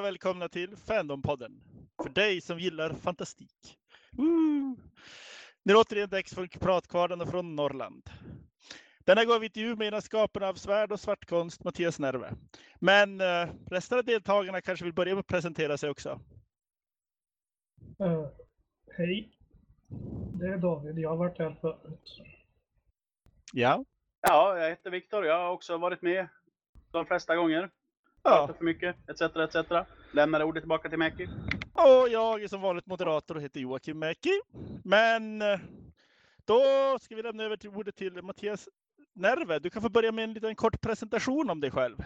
och välkomna till Fandompodden. För dig som gillar fantastik. Woo! Nu är det återigen dags för pratkvarnen från Norrland. Denna gång har vi intervju med en av skaparna av svärd och svartkonst, Mattias Nerve. Men eh, resten av deltagarna kanske vill börja med att presentera sig också. Uh, hej. Det är David. Jag har varit här förut. Ja. Ja, jag heter Viktor. Jag har också varit med de flesta gånger. ja. Pratat för mycket, etc. etc. Lämnar ordet tillbaka till Mäki. Och jag är som vanligt moderator och heter Joakim Mäki. Men eh, då ska vi lämna över till ordet till Mattias Nerve. Du kan få börja med en liten kort presentation om dig själv.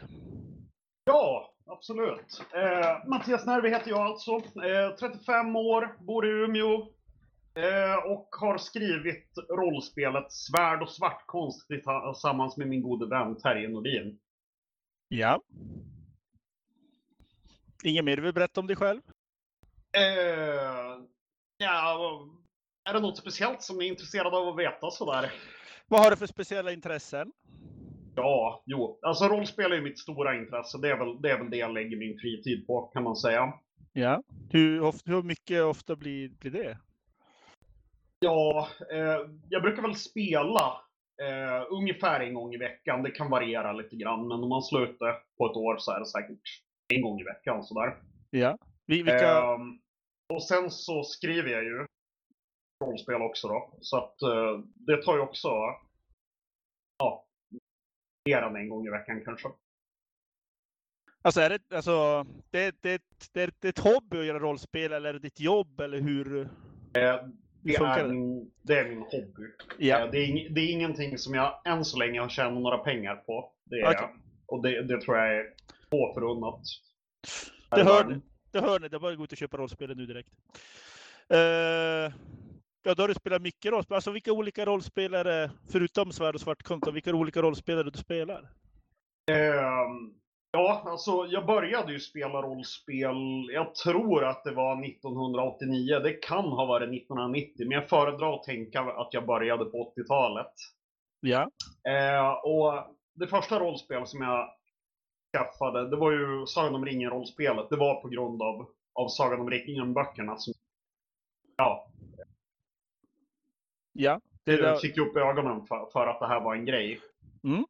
Ja, absolut. Eh, Mattias Nerve heter jag alltså. Eh, 35 år, bor i Umeå. Eh, och har skrivit rollspelet Svärd och svartkonst tillsammans med min gode vän Terje Nordin. Ja. Inget mer du vill berätta om dig själv? Eh, ja, är det något speciellt som ni är intresserade av att veta sådär? Vad har du för speciella intressen? Ja, jo. Alltså rollspel är mitt stora intresse. Det är, väl, det är väl det jag lägger min fritid på, kan man säga. Ja. Hur, ofta, hur mycket ofta blir, blir det? Ja, eh, jag brukar väl spela eh, ungefär en gång i veckan. Det kan variera lite grann, men om man slår ut det på ett år så är det säkert en gång i veckan sådär. Ja. Vi, vilka, Ehm, och sen så skriver jag ju rollspel också då. Så att eh, det tar ju också, ja, mer än en gång i veckan kanske. alltså är det, alltså, det, det, det, det är ett hobby att göra rollspel eller är det ditt jobb eller hur? Eh, det, är min, det är min hobby. Ja. Eh, det, är ing, det är ingenting som jag än så länge har tjänat några pengar på. Det är, Okej. Och det, det tror jag är få förunnat. Det hör, det hör ni, det är bara att gå ut och köpa rollspelet nu direkt. Uh, ja, då har du spelat mycket rollspel. Alltså vilka olika rollspelare, förutom svärd och svartkonst, vilka olika rollspelare du spelar? Ehm, ja, alltså jag började ju spela rollspel, jag tror att det var 1989. Det kan ha varit 1990, men jag föredrar att tänka att jag började på 80-talet. Ja. Eh, och det första rollspel som jag skaffade, det var ju Sagan om ringen-rollspelet. Det var på grund av, av Sagan om ringen-böckerna som ja, Ja. Det, det fick upp ögonen för, för att det här var en grej. Mm.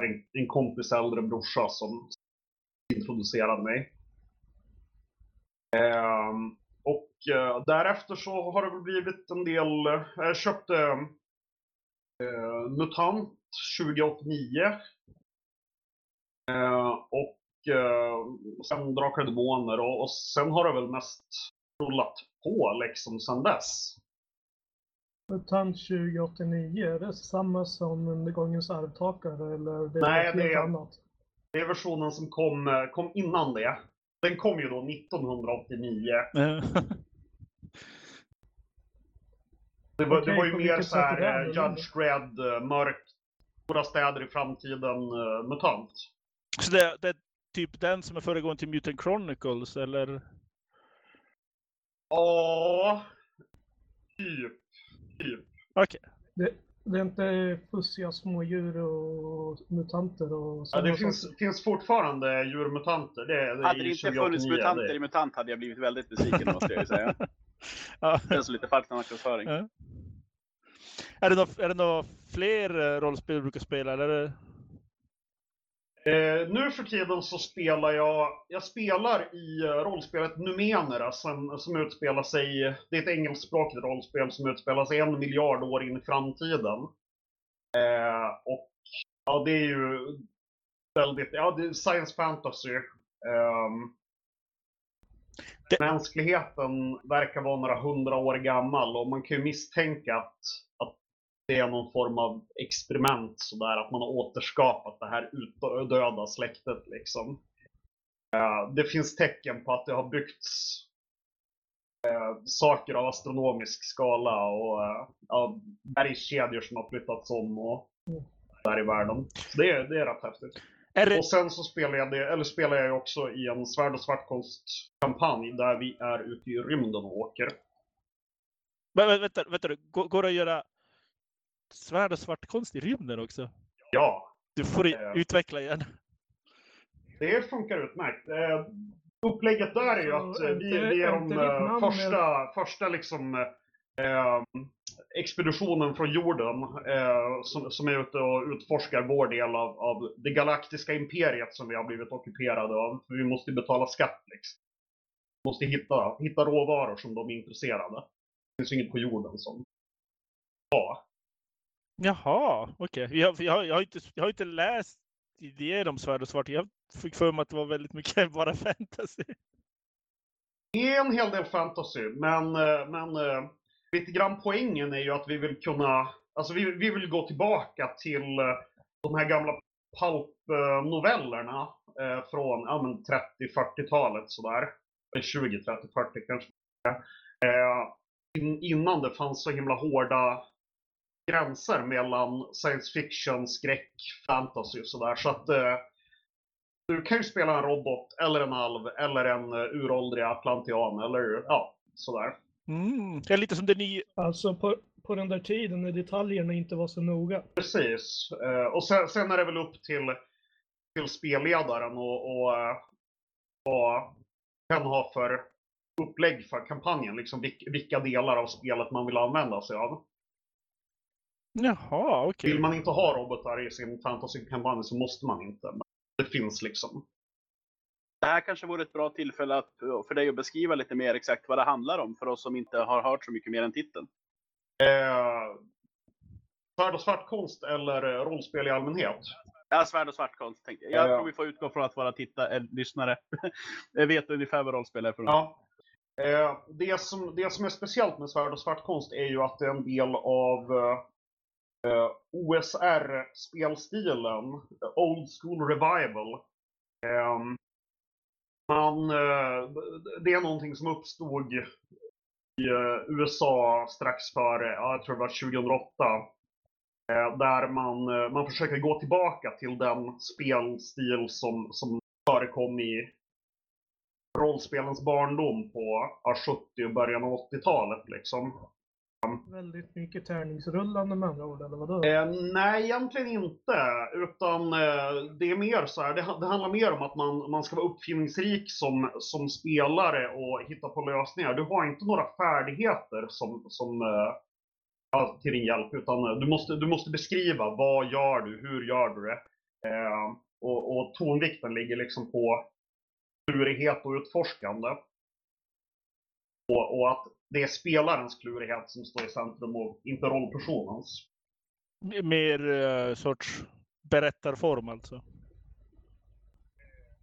En, en kompis äldre brorsa som introducerade mig. Ehm, och eh, därefter så har det blivit en del, eh, jag köpte eh, MUTANT 2089. Eh, och eh, sen Drakar och Demoner och, och sen har det väl mest rullat på liksom sen dess. Mutant 2089, är det samma som Undergångens arvtakare eller det Nej, det är- annat? Det är versionen som kom, eh, kom innan det. Den kom ju då 1989. Eh, Det var, det var ju mer så här eh? Judge Dredd, eh, mörkt, stora städer i framtiden, uh, MUTANT. Så det, det är typ den som är föregående till Mutant Chronicles eller? Ja, typ. Typ. Okej. Det, det är inte fussiga smådjur och mutanter och Ja, det finns, finns fortfarande djurmutanter. Det, det Hade det inte 2089, funnits mutanter det- i MUTANT hade jag blivit väldigt besviken måste jag ju säga. Ja. Det känns lite falsk marknadsföring. Ja. Är det några är det fler eh, rollspel du brukar spela eller? Eh, nu för tiden så spelar jag, jag spelar i eh, rollspelet Numenera som, som utspelar sig, det är ett engelskspråkigt rollspel som utspelar sig en miljard år in i framtiden. Eh, och ja, det är ju väldigt, ja det är science fantasy. Ehm, det- Mänskligheten verkar vara några hundra år gammal och man kan ju misstänka att, att det är någon form av experiment sådär, att man har återskapat det här utdöda släktet liksom. Eh, det finns tecken på att det har byggts eh, saker av astronomisk skala och eh, ja, bergskedjor som har flyttats om och där i världen. Så det, är- det är rätt häftigt. Är det, Och sen så spelar jag, det, eller spelar jag också i en svärd och svartkonstkampanj där vi är ute i rymden och åker. vä- vänta, vänta, går, går det att göra svärd och svartkonst i rymden också? Ja, Du får Eh. utveckla igen. Det funkar utmärkt. Eh, upplägget där är ju att eh, vi, vi är de eh, första, första liksom, eh, expeditionen från jorden eh, som, som är ute och utforskar vår del av, av det galaktiska imperiet som vi har blivit ockuperade av. För vi måste betala skatt liksom. Vi måste hitta, hitta råvaror som de är intresserade. Det finns inget på jorden som ja. Jaha, okej. Jag, jag, har- jag, har inte, jag har inte läst idéer om svärd och svart. Jag fick för mig att det var väldigt mycket bara fantasy. Det är en hel del fantasy, men, eh, men eh, lite grann poängen är ju att vi vill kunna, alltså vi, vi vill gå tillbaka till eh, de här gamla pulp-novellerna eh, från ja, men 30-40-talet sådär. 20, 30, 40 kanske. Eh, in, innan det fanns så himla hårda gränser mellan science fiction, skräck, fantasy och sådär. Så att eh, du kan ju spela en robot, eller en alv, eller en eh, uråldrig atlantian, eller ja, sådär. Mm. Det är lite som det nya. Alltså på, på den där tiden när detaljerna inte var så noga. Precis. Eh, och sen, sen är det väl upp till, till spelledaren och, och vad hen har för upplägg för kampanjen. Liksom vilk, vilka delar av spelet man vill använda sig av. Jaha, okej. Vill man inte ha robotar i sin fantasy-kampanj så måste man inte. Men det finns liksom. Det här kanske vore ett bra tillfälle att, för dig att beskriva lite mer exakt vad det handlar om för oss som inte har hört så mycket mer än titeln. Eh, svärd och svartkonst eller eh, rollspel i allmänhet. Ja, svärd och svartkonst tänkte jag. Jag Ja. tror vi får utgå från att våra titta, äh, lyssnare vet ungefär vad rollspel är för något. Ja. Eh, det, som, det som är speciellt med svärd och svartkonst är ju att det är en del av eh, eh, OSR-spelstilen, Old School Revival. Eh, man, eh, det är någonting som uppstod i eh, USA strax före, jag tror det var 2008. Eh, där man, man försöker gå tillbaka till den spelstil som, som förekom i rollspelens barndom på 70 och början av 80-talet liksom. Väldigt mycket tärningsrullande med andra ord, eller vadå? Eh, nej, egentligen inte. Utan eh, det är mer så här, det, det handlar mer om att man, man ska vara uppfinningsrik som, som spelare och hitta på lösningar. Du har inte några färdigheter som, som eh, till din hjälp, utan eh, du måste, du måste beskriva vad gör du, hur gör du det? Eh, och, och tonvikten ligger liksom på klurighet och utforskande. Och, och att det är spelarens klurighet som står i centrum och inte rollpersonens. Mer eh, sorts berättarform alltså.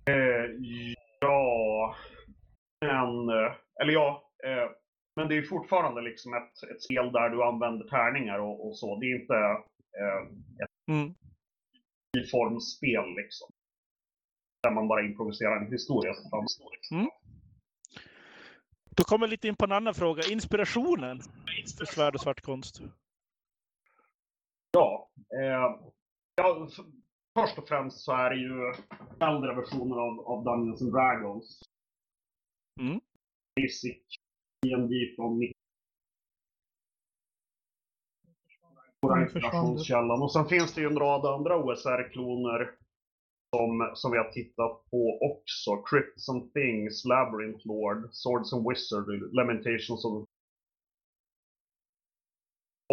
Eh, ja, men, eh, eller ja, men det är fortfarande liksom ett, ett spel där du använder tärningar och, och så. Det är inte eh, Mm. ett formspel liksom. Där man bara improviserar en historia som framstår. Liksom. Då kommer lite in på en annan fråga. Inspirationen för svärd och svartkonst. Ja, eh, ja, först och främst så är det ju äldre versioner av, av Dungeons and Dragons. Mm. Basic D&D från 90 Våra det. inspirationskällan. Och sen finns det ju en rad andra OSR-kloner som, som vi har tittat på också. Crypts and Things, Labyrinth Lord, Swords and Wizard, Lamentations of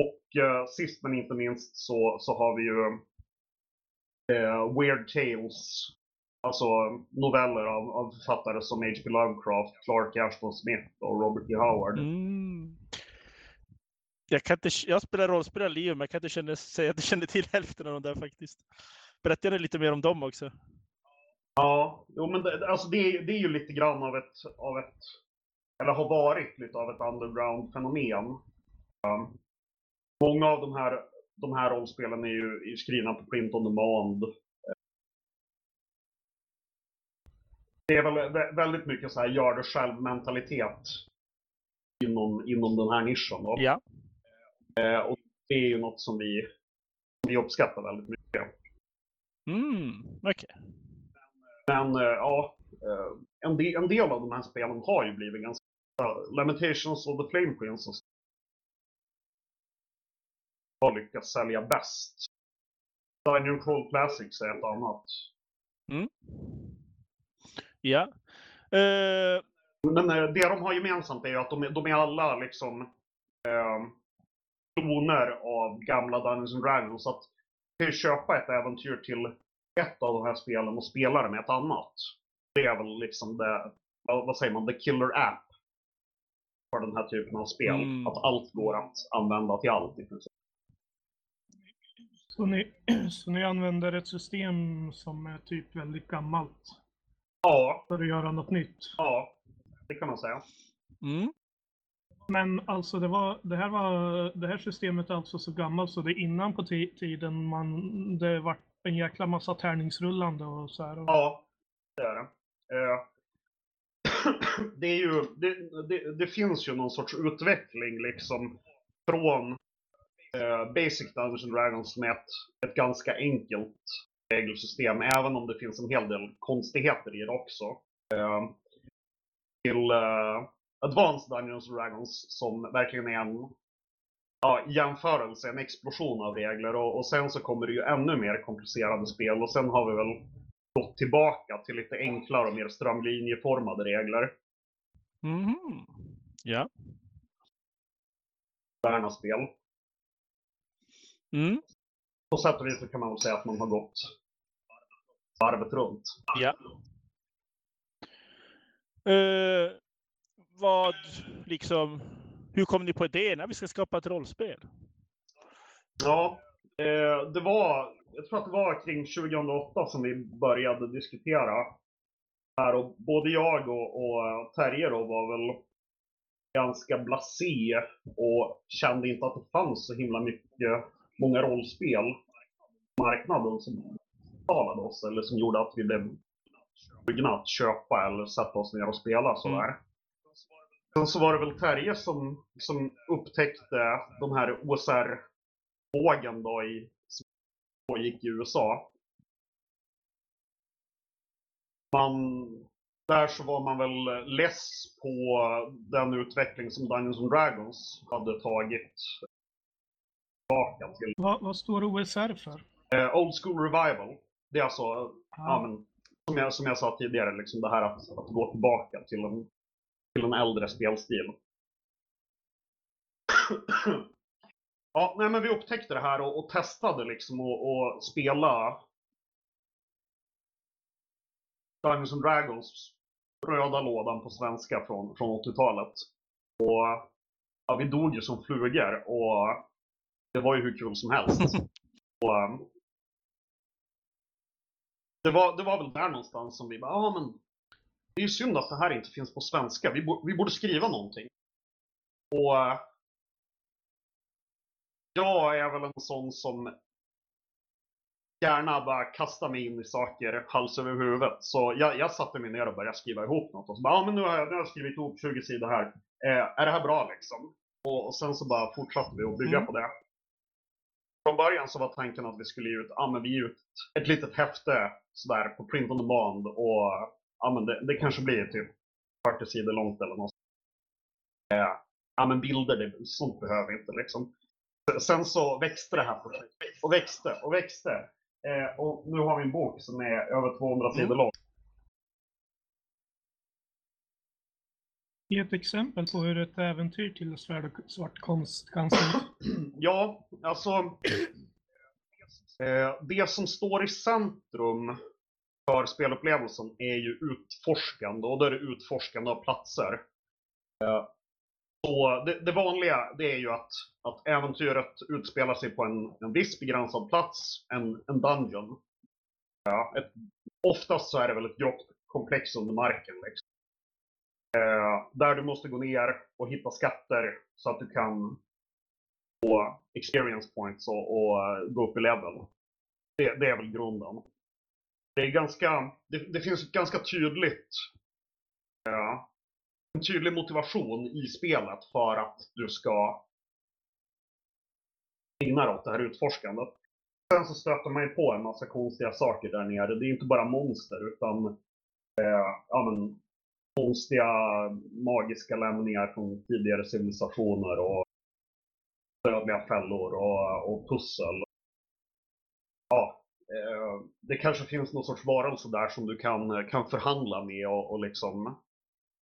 och eh, sist men inte minst så, så har vi ju eh, Weird Tales. Alltså noveller av, av författare som H.P. Lovecraft, Clark Ashton Smith och Robert E. Howard. Mm. Jag, kan inte, jag spelar rollspel i livet, men jag kan inte känna, säga att jag känner till hälften av dem där faktiskt. Berätta gärna lite mer om dem också. Ja, jo, men det, alltså det, är- det är ju lite grann av ett, av ett, eller har varit lite av ett underground-fenomen. Um, många av de här, de här rollspelen är ju är skrivna på print on demand. Det är väl vä- väldigt mycket så här gör det själv-mentalitet inom, inom den här nischen. Då. Ja. Eh, och det är ju något som vi, vi uppskattar väldigt mycket. Mm. Okej. Men eh, ja, eh, en, del, en del av de här spelen har ju blivit ganska... Lamentations of the Flame Princess har lyckats sälja bäst. Dungeon Crawl Classics är ett annat. Ja. Eh, Men det de har gemensamt är ju att de, är- de är alla liksom eh, kloner av gamla Dungeons and Dragons. Så att kan ju köpa ett äventyr till ett av de här spelen och spela det med ett annat. Det är väl liksom det, vad säger man, the killer app. För den här typen av spel. Mm. Att allt går att använda till allt i princip. Så ni, så ni använder ett system som är typ väldigt gammalt Ja, för att göra något nytt? ja. Det kan man säga. mm. Men alltså det, var, det, här var, det här systemet är alltså så gammalt så det är innan på tiden man, det var en jäkla massa tärningsrullande och så här. Ja, det är det. Eh, det, är ju, det, det, det finns ju någon sorts utveckling liksom från eh, Basic Dungeons and Dragons med ett, ett ganska enkelt regelsystem, även om det finns en hel del konstigheter i det också. Eh, till eh, Advanced Dungeons Dragons som verkligen är en ja, jämförelse, en explosion av regler och, och sen så kommer det ju ännu mer komplicerade spel och sen har vi väl gått tillbaka till lite enklare och mer strömlinjeformade regler. Mhm. Ja. Moderna spel. Mm. På sätt och vis så kan man väl säga att man har gått varvet runt. Ja. Eh, vad, liksom, hur kom ni på idén att vi ska skapa ett rollspel? Ja, eh, det var, jag tror att det var kring 2008 som vi började diskutera här och både jag och, och Terje då var väl ganska blasé och kände inte att det fanns så himla mycket, många rollspel på marknaden som talade oss eller som gjorde att vi blev sugna att köpa eller sätta oss ner och spela sådär. Sen så var det väl Terje som, som upptäckte de här OSR-vågen då i, som pågick i USA. Man, där så var man väl less på den utveckling som Dungeons and Dragons hade tagit tillbaka till. vad, vad står OSR för? Eh, Old School Revival. Det är alltså ja, Ah, men, som, jag, som jag sa tidigare, liksom det här att, att gå tillbaka till en, till en äldre spelstil. ja, nej men vi upptäckte det här och, och testade liksom att spela Dungeons and Dragons röda lådan på svenska från, från 80-talet. Och ja, vi dog ju som flugor och det var ju hur kul som helst. och, um, det var, det var väl där någonstans som vi bara, ja men det är ju synd att det här inte finns på svenska. Vi, bo, vi borde skriva någonting. Och jag är väl en sån som gärna bara kastar mig in i saker hals över huvudet. Så jag, jag satte mig ner och började skriva ihop något. Och så bara, ja men nu har jag, nu har jag skrivit ihop 20 sidor här. Eh, är det här bra liksom? Och, och sen så bara fortsatte vi att bygga Mm. på det. Från början så var tanken att vi skulle ge ut, ja men vi ut ett litet häfte sådär på print on demand och ja men det, det kanske blir typ 40 sidor långt eller något. Eh, ja men bilder, det, sånt behöver vi inte liksom. Sen så växte det här projektet och växte och växte. Eh, och nu har vi en bok som är över 200 sidor Mm. lång. Ge ett exempel på hur ett äventyr till svärd och svart konst kan se ut. Ja, alltså. Eh, det som står i centrum för spelupplevelsen är ju utforskande och då är det utforskande av platser. Eh, så det, det vanliga det är ju att, att äventyret utspelar sig på en, en viss begränsad plats, en, en dungeon. Ja, ett, oftast så är det väl ett grått komplex under marken. Liksom. Eh, där du måste gå ner och hitta skatter så att du kan få experience points och, och eh, gå upp i level. Det, det är väl grunden. Det är ganska, det, det finns ett ganska tydligt ja, en tydlig motivation i spelet för att du ska ägna dig åt det här utforskandet. Sen så stöter man ju på en massa konstiga saker där nere. Det är inte bara monster utan eh, ja, men, konstiga magiska lämningar från tidigare civilisationer och dödliga fällor och, och pussel. Eh, det kanske finns någon sorts varelse där som du kan, kan förhandla med och, och liksom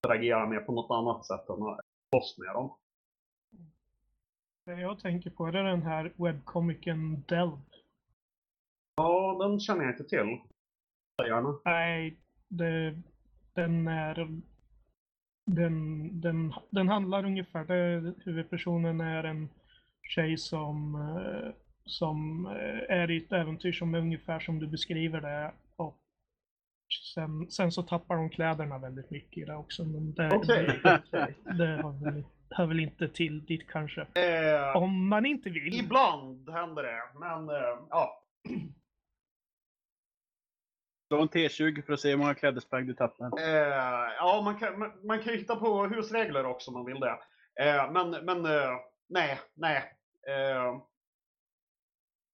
interagera med på något annat sätt än att slåss med dem. Det jag tänker på är den här webbkomikern Delv. Ja, den känner jag inte till. Gärna. Nej, det, den är... Den, den, den handlar ungefär, det, huvudpersonen är en tjej som, eh, som eh, är i ett äventyr som är ungefär som du beskriver det. Och sen, sen så tappar hon kläderna väldigt mycket i det också. Men det, Okej. det, det hör, väl, hör väl inte till dit kanske. Eh, Om man inte vill. ibland händer det, men eh, ja. Slå en T20 för att se hur många klädesplagg du tappar. Eh, ja, man kan, man, man kan ju hitta på husregler också om man vill det. Eh, men men eh, nej, nej.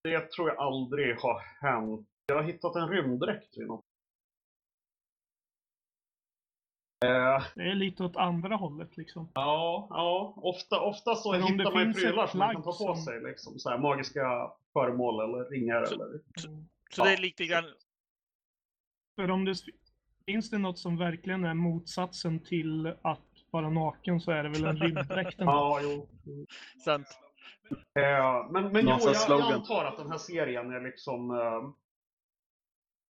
Det tror jag aldrig har hänt. Jag har hittat en rymddräkt vid något. Eh, Det är lite åt andra hållet liksom. ja, ja. Ofta, ofta så Men hittar man ju prylar som man kan ta på som- sig. Liksom, så här, magiska föremål eller ringar. Så- Eller... Mm. Så det är lite grann... För om det finns det något som verkligen är motsatsen till att vara naken så är det väl en rymddräkt. Ja, jo. Sant. Eh, men men jo, jag, antar att den här serien är liksom eh,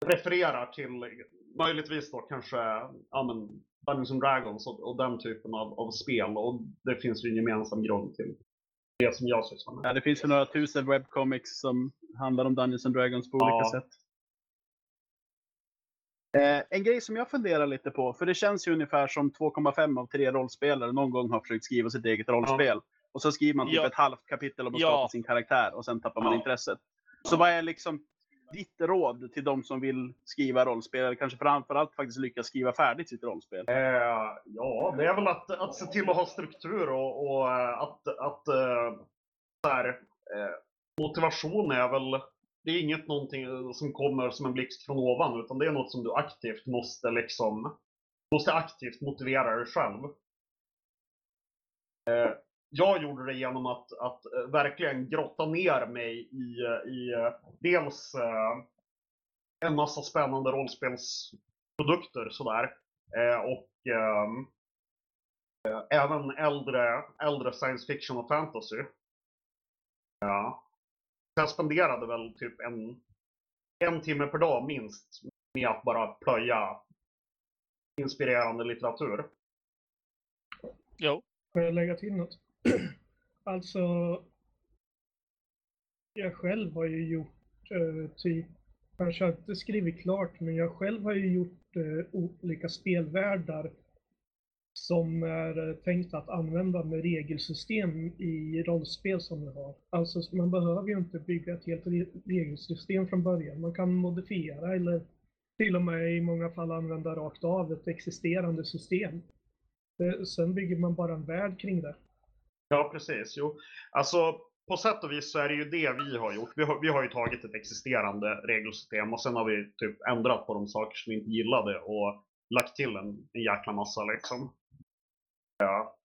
refererar till möjligtvis då kanske ja, men Dungeons and Dragons och, och den typen av, av spel och det finns ju en gemensam grund till det som jag sysslar med. Ja, det finns ju några tusen webcomics som handlar om Dungeons and Dragons på Ja. olika sätt. Eh, en grej som jag funderar lite på, för det känns ju ungefär som 2,5 av 3 rollspelare någon gång har försökt skriva sitt eget rollspel. Och så skriver man typ Ja. ett halvt kapitel om att Ja. skapa sin karaktär och sen tappar man Ja. intresset. Så vad är liksom ditt råd till de som vill skriva rollspel, eller kanske framförallt faktiskt lyckas skriva färdigt sitt rollspel? Eh, ja, det är väl att, att se till att ha struktur och, och eh, att, att eh, så här, eh, motivation är väl, det är inget någonting som kommer som en blixt från ovan utan det är något som du aktivt måste liksom, måste aktivt motivera dig själv. Eh, jag gjorde det genom att, att eh, verkligen grotta ner mig i, eh, i eh, dels eh, en massa spännande rollspelsprodukter sådär. Eh, och ehm, eh, även äldre, äldre science fiction och fantasy. Ja. Jag spenderade väl typ en, en timme per dag minst med att bara plöja inspirerande litteratur. Jo. Får jag lägga till något? alltså, jag själv har ju gjort eh, typ, kanske inte skrivit klart, men jag själv har ju gjort eh, olika spelvärldar som är eh, tänkt att använda med regelsystem i rollspel som vi har. Alltså man behöver ju inte bygga ett helt re- regelsystem från början. Man kan modifiera eller till och med i många fall använda rakt av ett existerande system. Eh, sen bygger man bara en värld kring det. Ja, precis. Jo. Alltså, på sätt och vis så är det ju det vi har gjort. Vi har, vi har ju tagit ett existerande regelsystem och sen har vi typ ändrat på de saker som vi inte gillade och lagt till en, en jäkla massa liksom. Ja.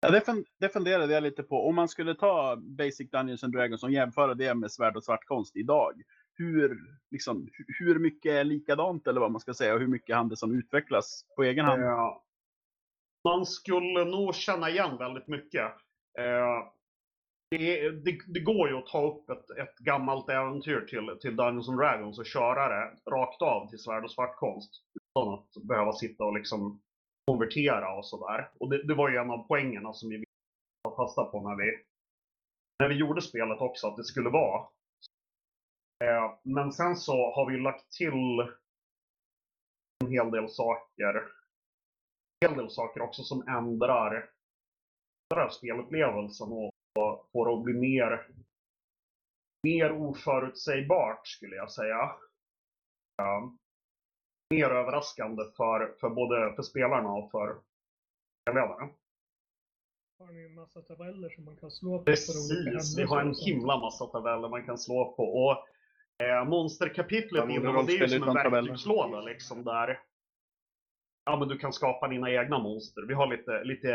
Ja, det, fun- det funderade jag lite på. Om man skulle ta Basic Dungeons and Dragons och jämföra det med svärd och svartkonst idag. Hur, liksom, hu- hur mycket är likadant eller vad man ska säga och hur mycket handel som utvecklas på egen hand? Eh, man skulle nog känna igen väldigt mycket. Eh, det, det, det går ju att ta upp ett, ett gammalt äventyr till, till Dungeons and Dragons och köra det rakt av till svärd och svartkonst. Utan att behöva sitta och liksom konvertera och sådär. Och det, det var ju en av poängerna som vi ville ta fasta på när vi, när vi gjorde spelet också, att det skulle vara. Eh, men sen så har vi lagt till en hel del saker En hel del saker också som ändrar, ändrar spelupplevelsen och får det att bli mer, mer oförutsägbart skulle jag säga. Ja. mer överraskande för, för både för spelarna och för spelledarna. Har ni en massa tabeller som man kan slå på? Precis, vi har en himla massa tabeller man kan slå på. Och eh, Monsterkapitlet Ja, innehåller ju som en verktygslåda liksom där ja, men du kan skapa dina egna monster. Vi har lite, lite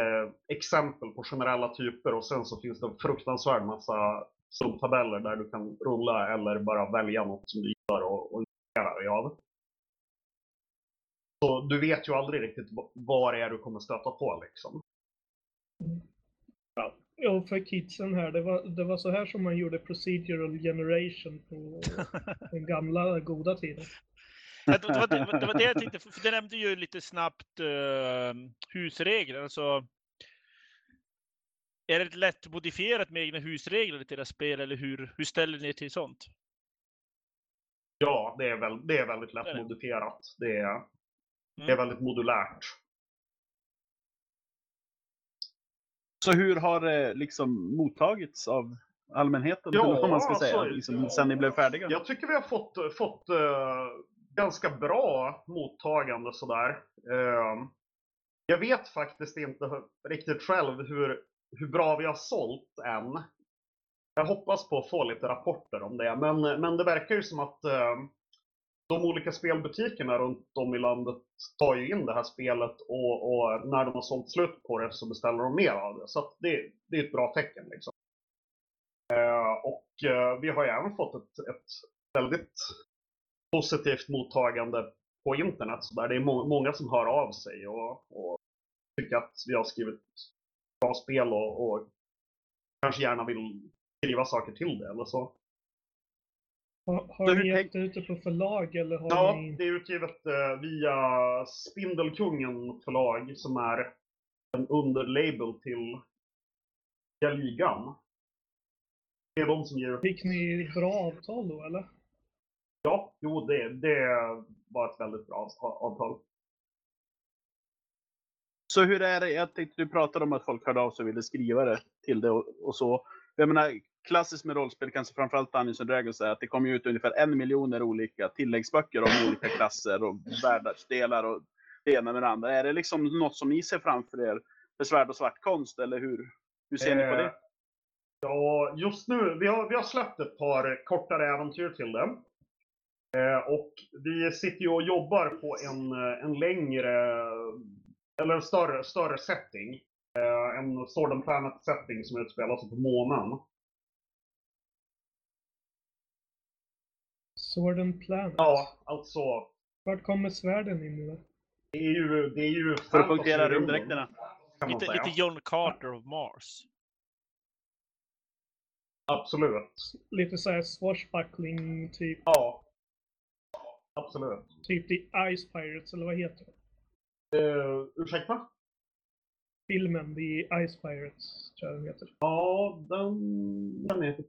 exempel på generella typer och sen så finns det en fruktansvärd massa subtabeller där du kan rulla eller bara välja något som du gillar och, och dig av. Så du vet ju aldrig riktigt vad det är du kommer stöta på liksom. Ja, för kidsen här, det var, det var så här som man gjorde procedural generation på den gamla goda tiden. Det var det, det var det jag tänkte, för det nämnde ju lite snabbt eh, husregler. Alltså, är det lätt modifierat med egna husregler i deras spel eller hur, hur ställer ni er till sånt? Ja, det är, väl, det är väldigt Det är lätt det. modifierat. Det är, det är Mm. väldigt modulärt. Så hur har det liksom mottagits av allmänheten? Ja, eller vad man ska säga, alltså, liksom, sen ni blev färdiga? Jag tycker vi har fått, fått eh, ganska bra mottagande sådär. Ehm, jag vet faktiskt inte riktigt själv hur, hur bra vi har sålt än. Jag hoppas på att få lite rapporter om det, men, men det verkar ju som att ehm, de olika spelbutikerna runt om i landet tar ju in det här spelet och, och när de har sålt slut på det så beställer de mer av det. Så att det, det är ett bra tecken. Liksom. Eh, och eh, vi har ju även fått ett, ett väldigt positivt mottagande på internet. Så där det är må många som hör av sig och, och tycker att vi har skrivit bra spel och, och kanske gärna vill skriva saker till det eller så. Har, ni gett ut det på förlag eller har Ja, ni... det är utgivet eh, via Spindelkungen förlag som är en underlabel till Ligan. Det är de som ger. Fick ni bra avtal då eller? Ja, jo det, det var ett väldigt bra avtal. Så hur är det? Jag tänkte du pratade om att folk hörde av sig och ville skriva det till det och, och så. Jag menar, klassiskt med rollspel, kanske framförallt Dungeons and Dragons, är att det kommer ut ungefär en miljoner olika tilläggsböcker om olika klasser och världsdelar och det ena med det andra. Är det liksom något som ni ser framför er för svärd och svartkonst eller hur, hur ser ni på Eh, det? Ja, just nu, vi har, vi har släppt ett par kortare äventyr till det. Eh, och vi sitter ju och jobbar på en, eh, en längre, eller en större, större setting. Eh, en Sword and Planet setting som utspelar sig på månen. Sword and Planet? Ja, alltså. Vart kommer svärden in nu då? Det är ju... Det är ju För att punktera fantasy-rymden, rymddräkterna. Lite, lite John Carter of Mars. Absolut. Lite såhär swashbuckling typ, Ja. Absolut. typ i Ice Pirates eller vad heter det? Uh, ursäkta? Filmen, The Ice Pirates tror jag den heter. Ja, den... Den är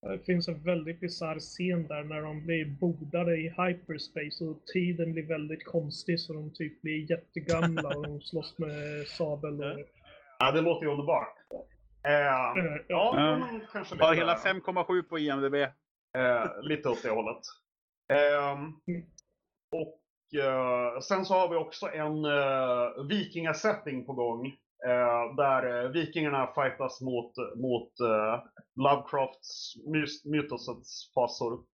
Det finns en väldigt bisarr scen där när de blir bodade i hyperspace och tiden blir väldigt konstig så de typ blir jättegamla och de slåss med sabel och... Ja, det låter ju underbart. Eh, Eh, ja, lite, Har hela 5,7 på IMDB eh, lite åt det hållet. Eh, och eh, sen så har vi också en eh, vikingasetting på gång. eh, där eh, vikingarna fightas mot, mot eh, Lovecrafts mys- mytosets fasor.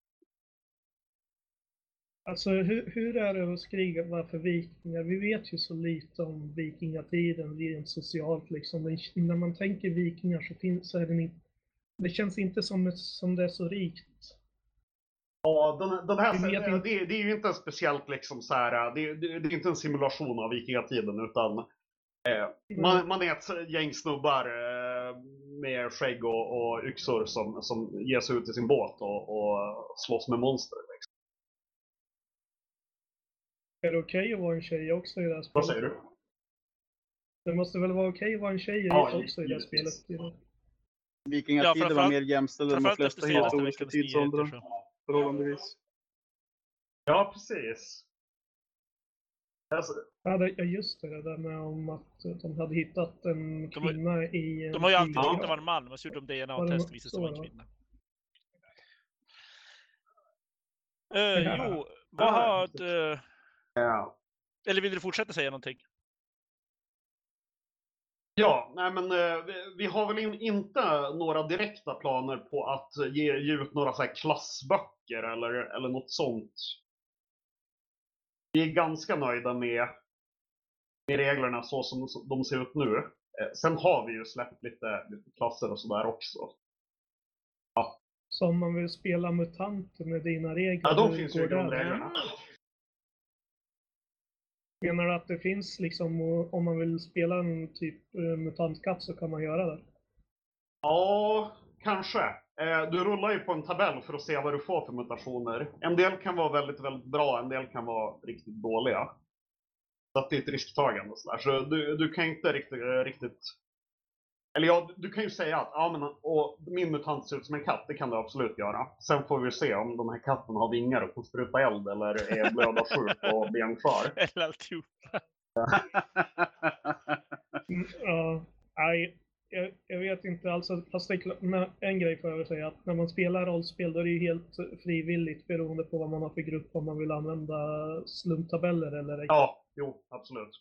Alltså hur, hur är det att skriva för vikingar? Vi vet ju så lite om vikingatiden rent socialt liksom. Men när man tänker vikingar så, finns, så är den inte... Det känns inte som, som det är så rikt. Ja, den, den här, det, inte. det, det är ju inte en speciellt liksom så här, det, det, det är inte en simulation av vikingatiden utan eh, man, man är ett gäng snubbar eh, med skägg och, och yxor som, som ger sig ut i sin båt och, och slåss med monster. Liksom. Är det okej att vara en tjej också i det här spelet? Vad säger du? Det måste väl vara okej att vara en tjej Ja, också i det här spelet? Vikingatiden var framförallt- mer jämställd än de flesta historiska tidsåldrar. Så. Förhållandevis. Ja, precis. Alltså, Ja, ja just det, det där med om att de hade hittat en De kvinna i en De har ju alltid trott det var en man, men så gjorde de Ja, DNA-test det och visade sig vara en var- kvinna. Ja. jo, vad Ja, har... ja. eller vill du fortsätta säga någonting? Ja, nej men eh, vi, har väl in, inte några direkta planer på att ge, ge ut några så här klassböcker eller, eller något sånt. Vi är ganska nöjda med, med reglerna så som de ser ut nu. Eh, sen har vi ju släppt lite, lite klasser och sådär också. Så om man vill spela MUTANT med dina regler, Ja, de finns ju i grundreglerna. Menar du att det finns liksom, om man vill spela en typ mutantkatt MUTANT-katt så kan man göra det? Ja, kanske. Eh, du rullar ju på en tabell för att se vad du får för mutationer. En del kan vara väldigt, väldigt bra, en del kan vara riktigt dåliga. Så att det är ett risktagande och sådär. Så du, du kan inte riktigt, riktigt... Eller ja, du kan ju säga att ja, men, och min mutant ser ut som en katt, det kan du absolut göra. Sen får vi se om de här katterna har vingar och kan spruta eld eller är blödarsjuk och benskör. Eller alltihop. Mm, Ja, nej, jag, jag vet inte alls. Fast det är klart, men en grej får jag väl säga att när man spelar rollspel då är det ju helt frivilligt beroende på vad man har för grupp, om man vill använda slumptabeller eller ej. Ja, jo, absolut.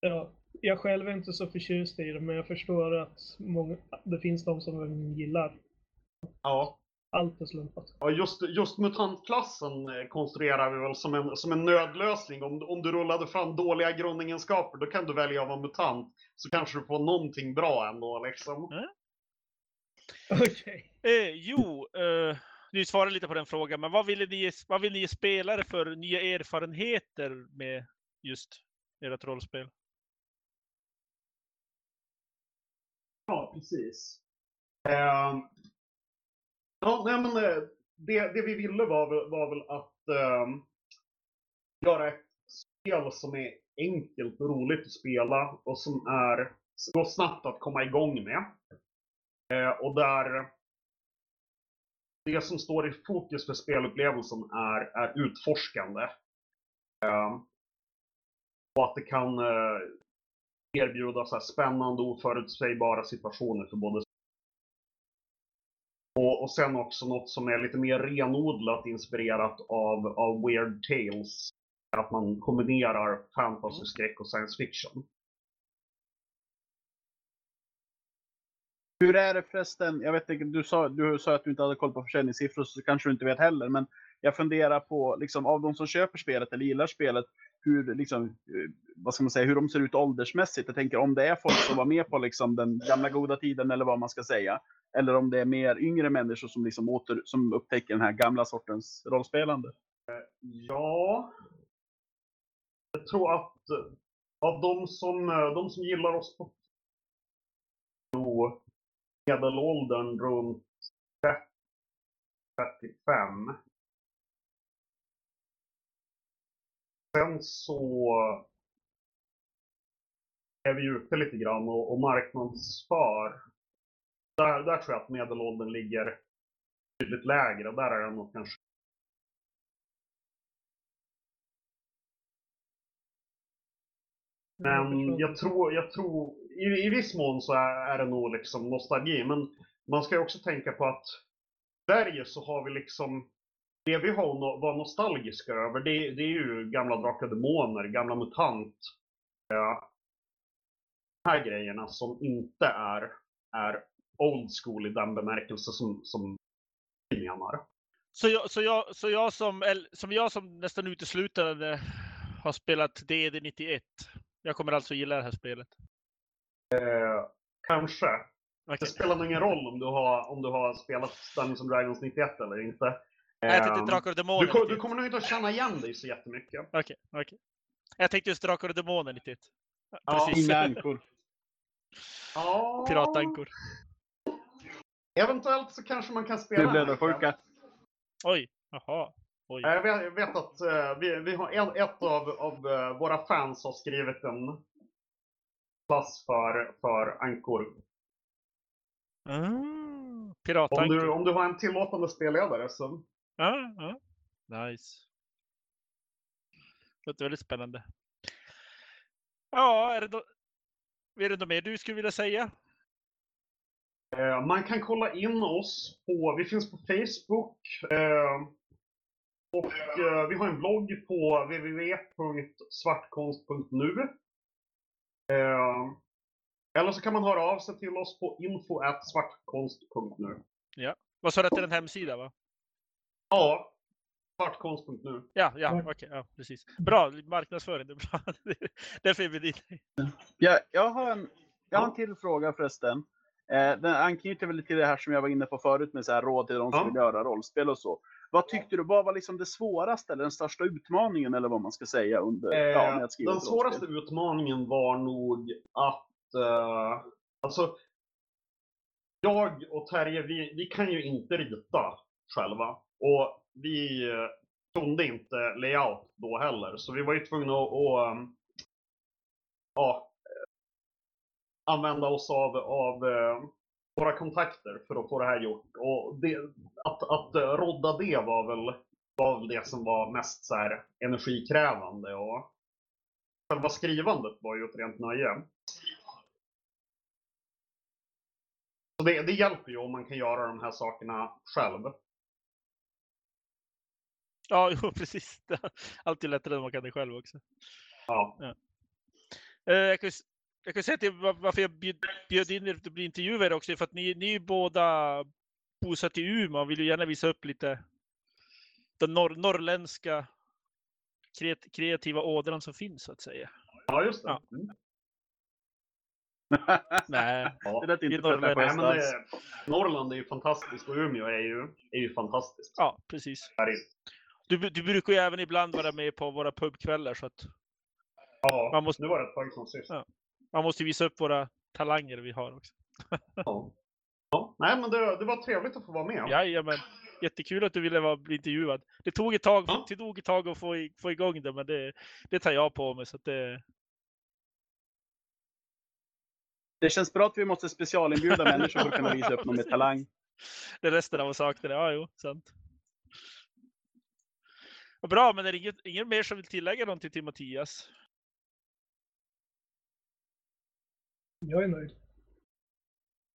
Ja, jag själv är inte så förtjust i det, men jag förstår att många, det finns de som gillar Ja. allt är slumpat. Ja, just, just mutantklassen eh, konstruerar vi väl som en, som en nödlösning. Om, om du rullade fram dåliga grundegenskaper, då kan du välja att vara mutant. Så kanske du får någonting bra ändå liksom. Okej. Eh, jo, eh, du svarade lite på den frågan, men vad vill ni vad vill ni ge spelare för nya erfarenheter med just ert rollspel? Ja, precis. Eh, ja, nej men eh, det, det vi ville var, väl- var väl att eh, göra ett spel som är enkelt och roligt att spela och som är går snabbt att komma igång med. Eh, och där det som står i fokus för spelupplevelsen är, är utforskande. Ehm, och att det kan eh, erbjuda så här spännande och oförutsägbara situationer för både och, och sen också något som är lite mer renodlat inspirerat av, av Weird Tales. Att man kombinerar fantasy, skräck och science fiction. Hur är det förresten? Jag vet inte, du sa, du sa att du inte hade koll på försäljningssiffror, så kanske du inte vet heller. Men jag funderar på, liksom, av de som köper spelet eller gillar spelet, hur, liksom, eh, vad ska man säga, hur de ser ut åldersmässigt. Jag tänker om det är folk som var med på liksom, den gamla goda tiden eller vad man ska säga. Eller om det är mer yngre människor som, liksom åter, som upptäcker den här gamla sortens rollspelande. Eh, ja. Jag tror att eh, av de som, de som gillar oss på medelåldern runt 30, 35. Sen så är vi ute lite grann och, och marknadsför. Där, där tror jag att medelåldern ligger betydligt lägre. Där är den nog kanske Men jag tror, jag tror i, i viss mån så är, är det nog liksom nostalgi. Men man ska ju också tänka på att i Sverige så har vi liksom det vi har no, var nostalgiska över det, det är ju gamla Drakar Demoner, gamla MUTANT. Ja, de här grejerna som inte är, är old school i den bemärkelse som, som vi menar. Så jag, så jag, så jag som, som jag som nästan uteslutande har spelat DD 91. Jag kommer alltså gilla det här spelet. Eh, kanske. Okej. Det spelar nog ingen roll om du har, om du har spelat Dungeons and Dragons 91 eller inte. Nej, Jag tänkte Ehm, Drakar och du, Demoner. du 91. kommer nog inte att känna igen dig så jättemycket. Okej, okej. Jag tänkte just Drakar och Demoner 91. Ja. Precis. Inga ankor. Ja, Piratankor. Eventuellt så kanske man kan spela Det blev en det anka. sjuka. Oj, jaha. Oj. Jag vet, jag vet att eh, vi, vi har en, ett av, av eh, våra fans har skrivit en klass för, för ankor. Ah, Om Piratankor. du, om du har en tillåtande spelledare så... Ja, ja. Nice. Låter väldigt spännande. Ja, är det, då, är det något mer du skulle vilja säga? Eh, man kan kolla in oss på, vi finns på Facebook. Eh, och eh, vi har en blogg på www.svartkonst.nu. Eller så kan man höra av sig till oss på info.svartkonst.nu. Vad sa du att det är en hemsida? va? Ja, svartkonst.nu. Ja, ja, okej, ja, precis. Bra, marknadsföring, det är bra. Därför är vi dit. Ja, jag, har en, jag har en till fråga förresten. Eh, den anknyter väl till det här som jag var inne på förut med så här råd till de som Ja. vill göra rollspel och så. Vad tyckte du, vad var liksom det svåraste eller den största utmaningen eller vad man ska säga under, ja, med Eh, att skriva den svåraste rollspel? utmaningen var nog att... eh, alltså, jag och Terje, vi, vi kan ju inte rita själva. Och vi eh, kunde inte layout då heller. Så vi var ju tvungna att, att ehm, ja, eh, använda oss av, av eh, våra kontakter för att få det här gjort. Och det, att, att rodda det var väl, var väl det som var mest så här, energikrävande. Och själva skrivandet var ju ett rent nöje. Så det, det hjälper ju om man kan göra de här sakerna själv. Ja, jo, precis. Alltid lättare när man kan det själv också. Ja. Eh, jag, kan, jag kan säga till var- varför jag bjöd, bjöd in er att bli intervjuare också, för att ni, ni är ju båda bosatta i Umeå och vill ju gärna visa upp lite den norr, norrländska kreat, kreativa ådran som finns så att säga. Ja, just det. Ja. Mm. Nej, Ja. Det lät inte Nej, men det, Norrland är ju fantastiskt och Umeå är ju, är ju fantastiskt. ja precis. Du, du brukar ju även ibland vara med på våra pubkvällar så att Ja, Man måste- nu var det ett tag sedan sist. Ja. man måste visa upp våra talanger vi har också. Ja. Ja. Nej, men det, det var trevligt att få vara med. Jajamän. Jättekul att du ville vara, bli intervjuad. Det tog ett tag, Ja. det tog ett tag att få, få igång det, men det, det tar jag på mig. Så att det, Det känns bra att vi måste specialinbjuda människor för att kunna visa upp någon med talang. det är resten av saken. Ja, jo, sant. Vad bra, men är det inget, ingen mer som vill tillägga någonting till Mattias? Jag är nöjd.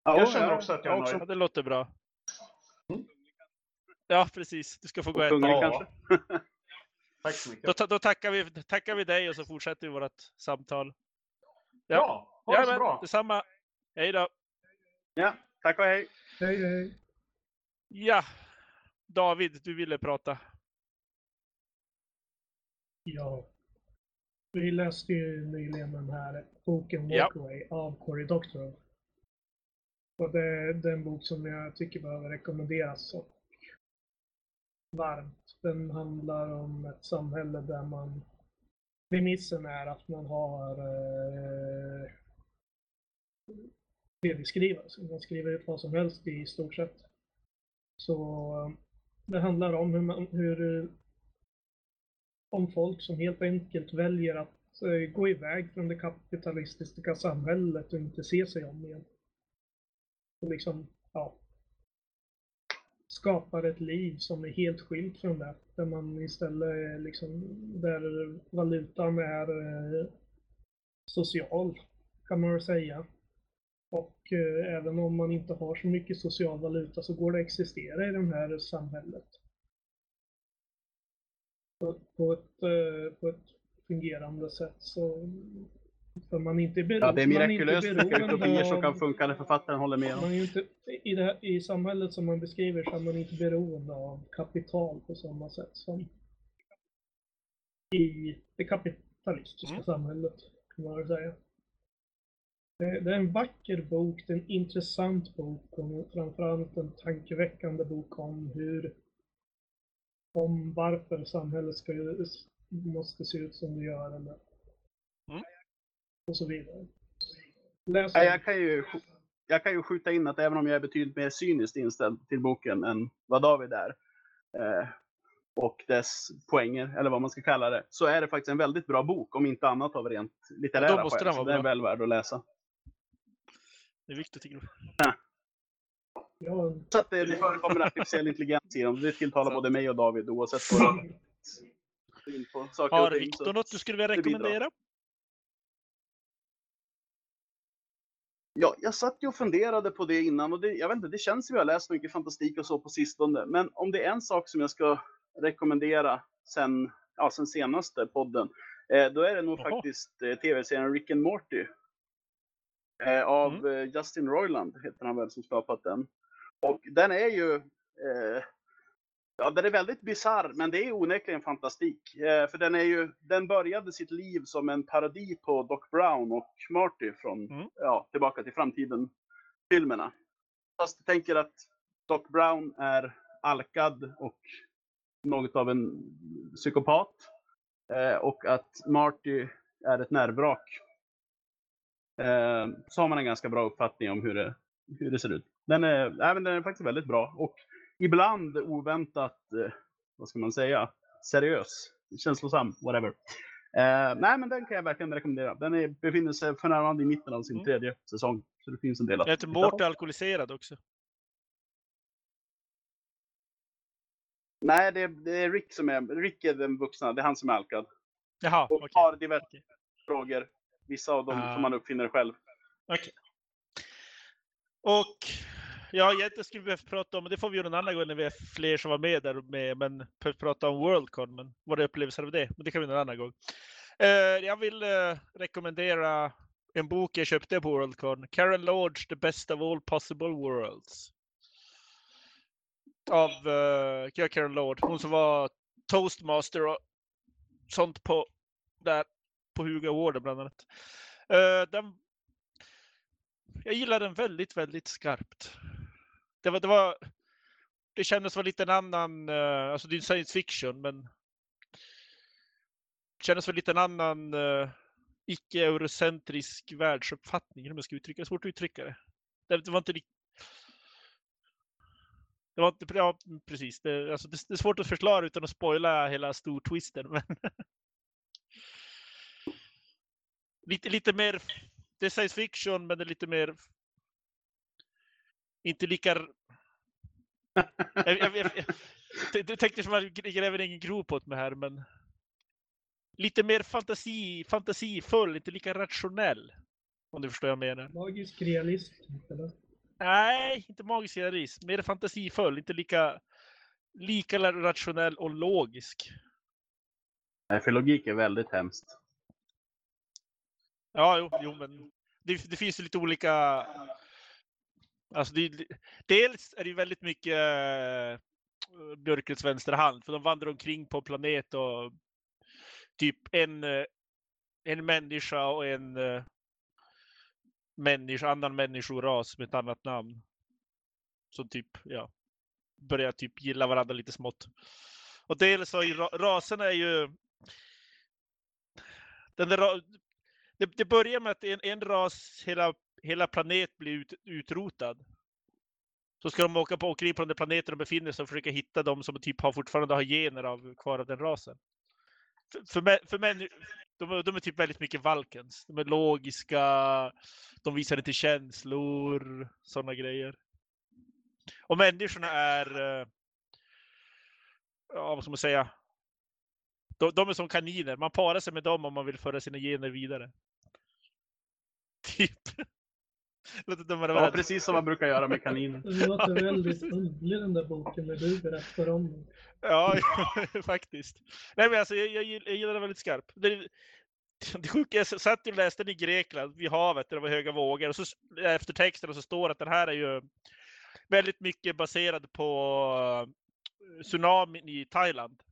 Ja, Jag känner ja, också att jag är också. Ja, det låter bra. Mm. Ja, precis. Du ska få gå och äta. Ja. kanske? Tack så mycket. Då, då tackar, vi, tackar vi dig och så fortsätter vi vårt samtal. Ja, ha det så bra. detsamma. Hej då. Ja, tack och hej. Hej, hej. Ja, David, du ville prata. Ja. Vi läste ju nyligen den här boken Ja. Walkaway av Cory Doctorow. Och det, är en bok som jag tycker behöver rekommenderas och varmt. Den handlar om ett samhälle där man Premissen är att man har eh, tv-skrivare, så man skriver ut vad som helst i stort sett. Så det handlar om hur, man, hur om folk som helt enkelt väljer att eh, gå iväg från det kapitalistiska samhället och inte se sig om igen. Och liksom, ja. Skapar ett liv som är helt skilt från det. Där man istället eh, liksom, där valutan är eh, social, kan man väl säga. Och eh, även om man inte har så mycket social valuta så går det att existera i det här samhället på, på, ett, eh, på ett fungerande sätt. Så, för man inte bero- Ja, det är man inte mirakulöst vilka beroende utopier som kan funka när författaren håller med. man inte, i, det här, I samhället som man beskriver så är man inte beroende av kapital på samma sätt som i det kapitalistiska Mm. samhället, kan man säga. Det, det är en vacker bok, det är en intressant bok och framförallt en tankeväckande bok om hur om varför samhället ska, måste se ut som det gör eller Mm. och så vidare. Läs Ja, jag, kan ju, jag kan ju skjuta in att även om jag är betydligt mer cyniskt inställd till boken än vad David är, eh, och dess poänger, eller vad man ska kalla det, så är det faktiskt en väldigt bra bok, om inte annat av rent litterära Ja, skäl. Så vara Den är väl värd att läsa. Det är viktigt tycker du. Ja, Så att det, det förekommer artificiell intelligens i dem. Det tilltalar både mig och David oavsett och Har. Viktor något du skulle vilja rekommendera? Ja, jag satt ju och funderade på det innan och det, jag vet inte, det känns som jag har läst mycket fantastik och så på sistone. Men om det är en sak som jag ska rekommendera sen, ja, sen senaste podden, eh, då är det nog Jaha. faktiskt eh, tv-serien Rick and Morty. Eh, av Mm. eh, Justin Roiland heter han väl som skapat den. Och den är ju eh, Ja, den är väldigt bizarr, men det är onekligen fantastik. Eh, för den, är ju, den började sitt liv som en parodi på Doc Brown och Marty från Mm. ja, Tillbaka till framtiden. filmerna. Fast jag tänker att Doc Brown är alkad och något av en psykopat. Eh, och att Marty är ett nervvrak. Eh, så har man en ganska bra uppfattning om hur det, hur det ser ut. Den är, även den är faktiskt väldigt bra och ibland oväntat, eh, vad ska man säga, seriös, känslosam, whatever. Eh, nej, men den kan jag verkligen rekommendera. Den är, befinner sig för närvarande i mitten av sin Mm. tredje säsong. Så det finns en del att Jag på. alkoholiserad också. Nej, det är, det är Rick som är, Rick är den vuxna, det är han som är alkad. Jaha, Och okej. har diverse Okej. frågor. Vissa av dem Ah. som man uppfinner själv. Okej. Och ja, egentligen skulle vi behöva prata om, det får vi göra en annan gång när vi är fler som var med där med, men prata om Worldcon, men våra upplevelser av det. Men det kan vi göra en annan gång. Eh, jag vill eh, rekommendera en bok jag köpte på Worldcon. Karen Lodge, The Best of All Possible Worlds. Av uh, Karen Lodge, hon som var toastmaster och sånt på där på Hugo Award bland annat. Eh, den jag gillar den väldigt, väldigt skarpt. Det var, det var, det kändes som lite en annan, eh, alltså det är science fiction, men det kändes som lite en annan uh, icke-eurocentrisk världsuppfattning, hur man ska uttrycka det. Svårt att uttrycka det. Det, det var inte riktigt det var inte, ja, precis. Det, alltså det, det är svårt att förklara utan att spoila hela stortwisten. Men lite, lite mer det är science fiction, men det är lite mer... Inte lika... jag, jag, jag, jag, jag tänkte som att jag gräver ingen grop åt mig här, men... Lite mer fantasi, fantasifull, inte lika rationell. Om du förstår vad jag menar. Magisk realism, typ, eller? Nej, inte magisk realism. Mer fantasifull, inte lika, lika rationell och logisk. Nej, för logik är väldigt hemskt. Ja, jo, jo men det, det finns ju lite olika. Alltså det, dels är det ju väldigt mycket äh, mörkrets vänsterhand, för de vandrar omkring på planet och typ en, eh, en människa och en äh, människa, annan människoras med ett annat namn. Som typ, ja, börjar typ gilla varandra lite smått. Och dels så är ju raserna är ju den där, det, det börjar med att en, en ras, hela, hela planet blir ut, utrotad. Så ska de åka på omkring på den där planeten de befinner sig och försöka hitta dem som typ har fortfarande har gener av kvar av den rasen. För, för, för män, de, de är typ väldigt mycket Valkens. De är logiska, de visar inte känslor, sådana grejer. Och människorna är, eh, ja vad ska man säga, de, de, är som kaniner. Man parar sig med dem om man vill föra sina gener vidare. Typ. Låter dummare Ja, värld. precis som man brukar göra med kaniner. Det låter väldigt underlig den där boken när du berättar om den. Ja, faktiskt. Nej, men alltså, jag, jag, jag gillar den väldigt skarp. Det, det sjuka, jag satt och läste den i Grekland, vid havet, där det var höga vågor. Och så efter texten så står det att den här är ju väldigt mycket baserad på tsunamin i Thailand.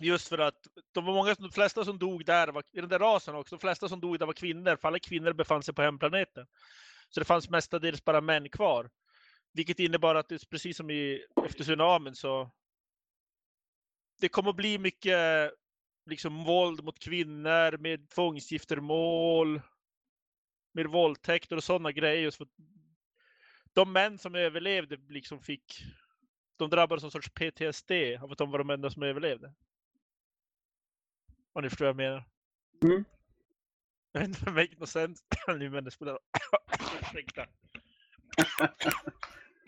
Just för att de var många, de flesta som dog där, var, i den där rasen också, de flesta som dog där var kvinnor, för alla kvinnor befann sig på hemplaneten. Så det fanns mestadels bara män kvar. Vilket innebar att det precis som i, efter tsunamin så det kommer att bli mycket liksom våld mot kvinnor med tvångsgiftermål, med våldtäkter och sådana grejer. Just för att de män som överlevde liksom fick, de drabbades av en sorts PTSD av att de var de enda som överlevde. Om ni förstår vad jag menar. Mm. Jag vet inte om det make no sense nu men det spelar Ursäkta.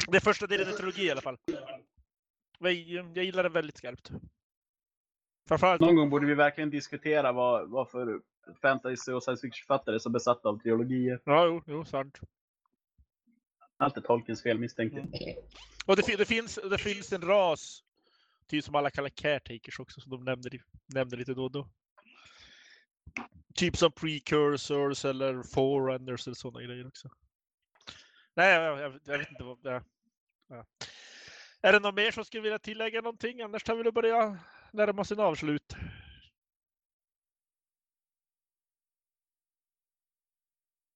Det är första delen i trilogi i alla fall. Jag, jag gillar det väldigt skarpt. Framförallt Någon gång borde vi verkligen diskutera vad, vad för fantasy och science fiction-författare är så besatta av trilogier. Ja, jo, jo, sant. Allt är Tolkiens fel misstänker Mm. Och det, det, finns, det finns en ras, typ som alla kallar caretakers också, som de nämner, nämner lite då och då. Typ som precursors eller forerunners eller sådana grejer också. Nej, jag, jag, jag vet inte vad det är. Ja. Är det någon mer som skulle vilja tillägga någonting? Annars tar vi börja närma oss en avslut.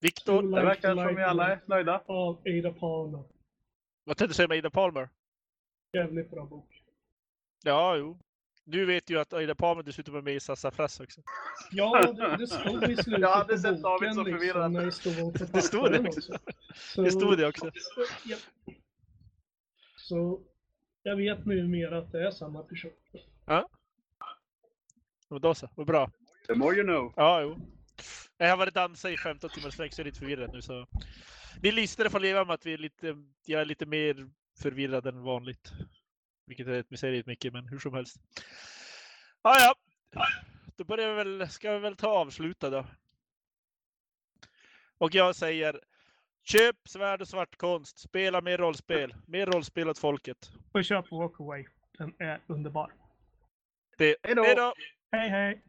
Viktor, Det verkar som vi alla är nöjda. Av Ada Palmer. vad tänkte du säga med Ida Palmer? Jävligt bra bok. Ja, jo. Du vet ju att Ida Palmer dessutom är med i Sassafras också. Ja, det, det stod i slutet Jag hade på sett David boken så förvirrad. liksom, det stod på Det stod det också. Så, Det stod det också. Ja. Så jag vet numera att det är samma person. Men då så, vad bra. The more you know. Ja, jo. Jag har varit dansa i 15 timmar sträck så jag är lite förvirrad nu så. Ni lyssnare får leva med att vi är lite, jag är lite mer förvirrad än vanligt. Vilket är ett säger mycket, men hur som helst. Ja, ja. Då börjar vi väl, ska vi väl ta avsluta då. Och jag säger Köp svärd och svart konst. Spela mer rollspel. Mer rollspel åt folket. Och köp Walkaway. Den är underbar. Det! Hej då! Hej hej!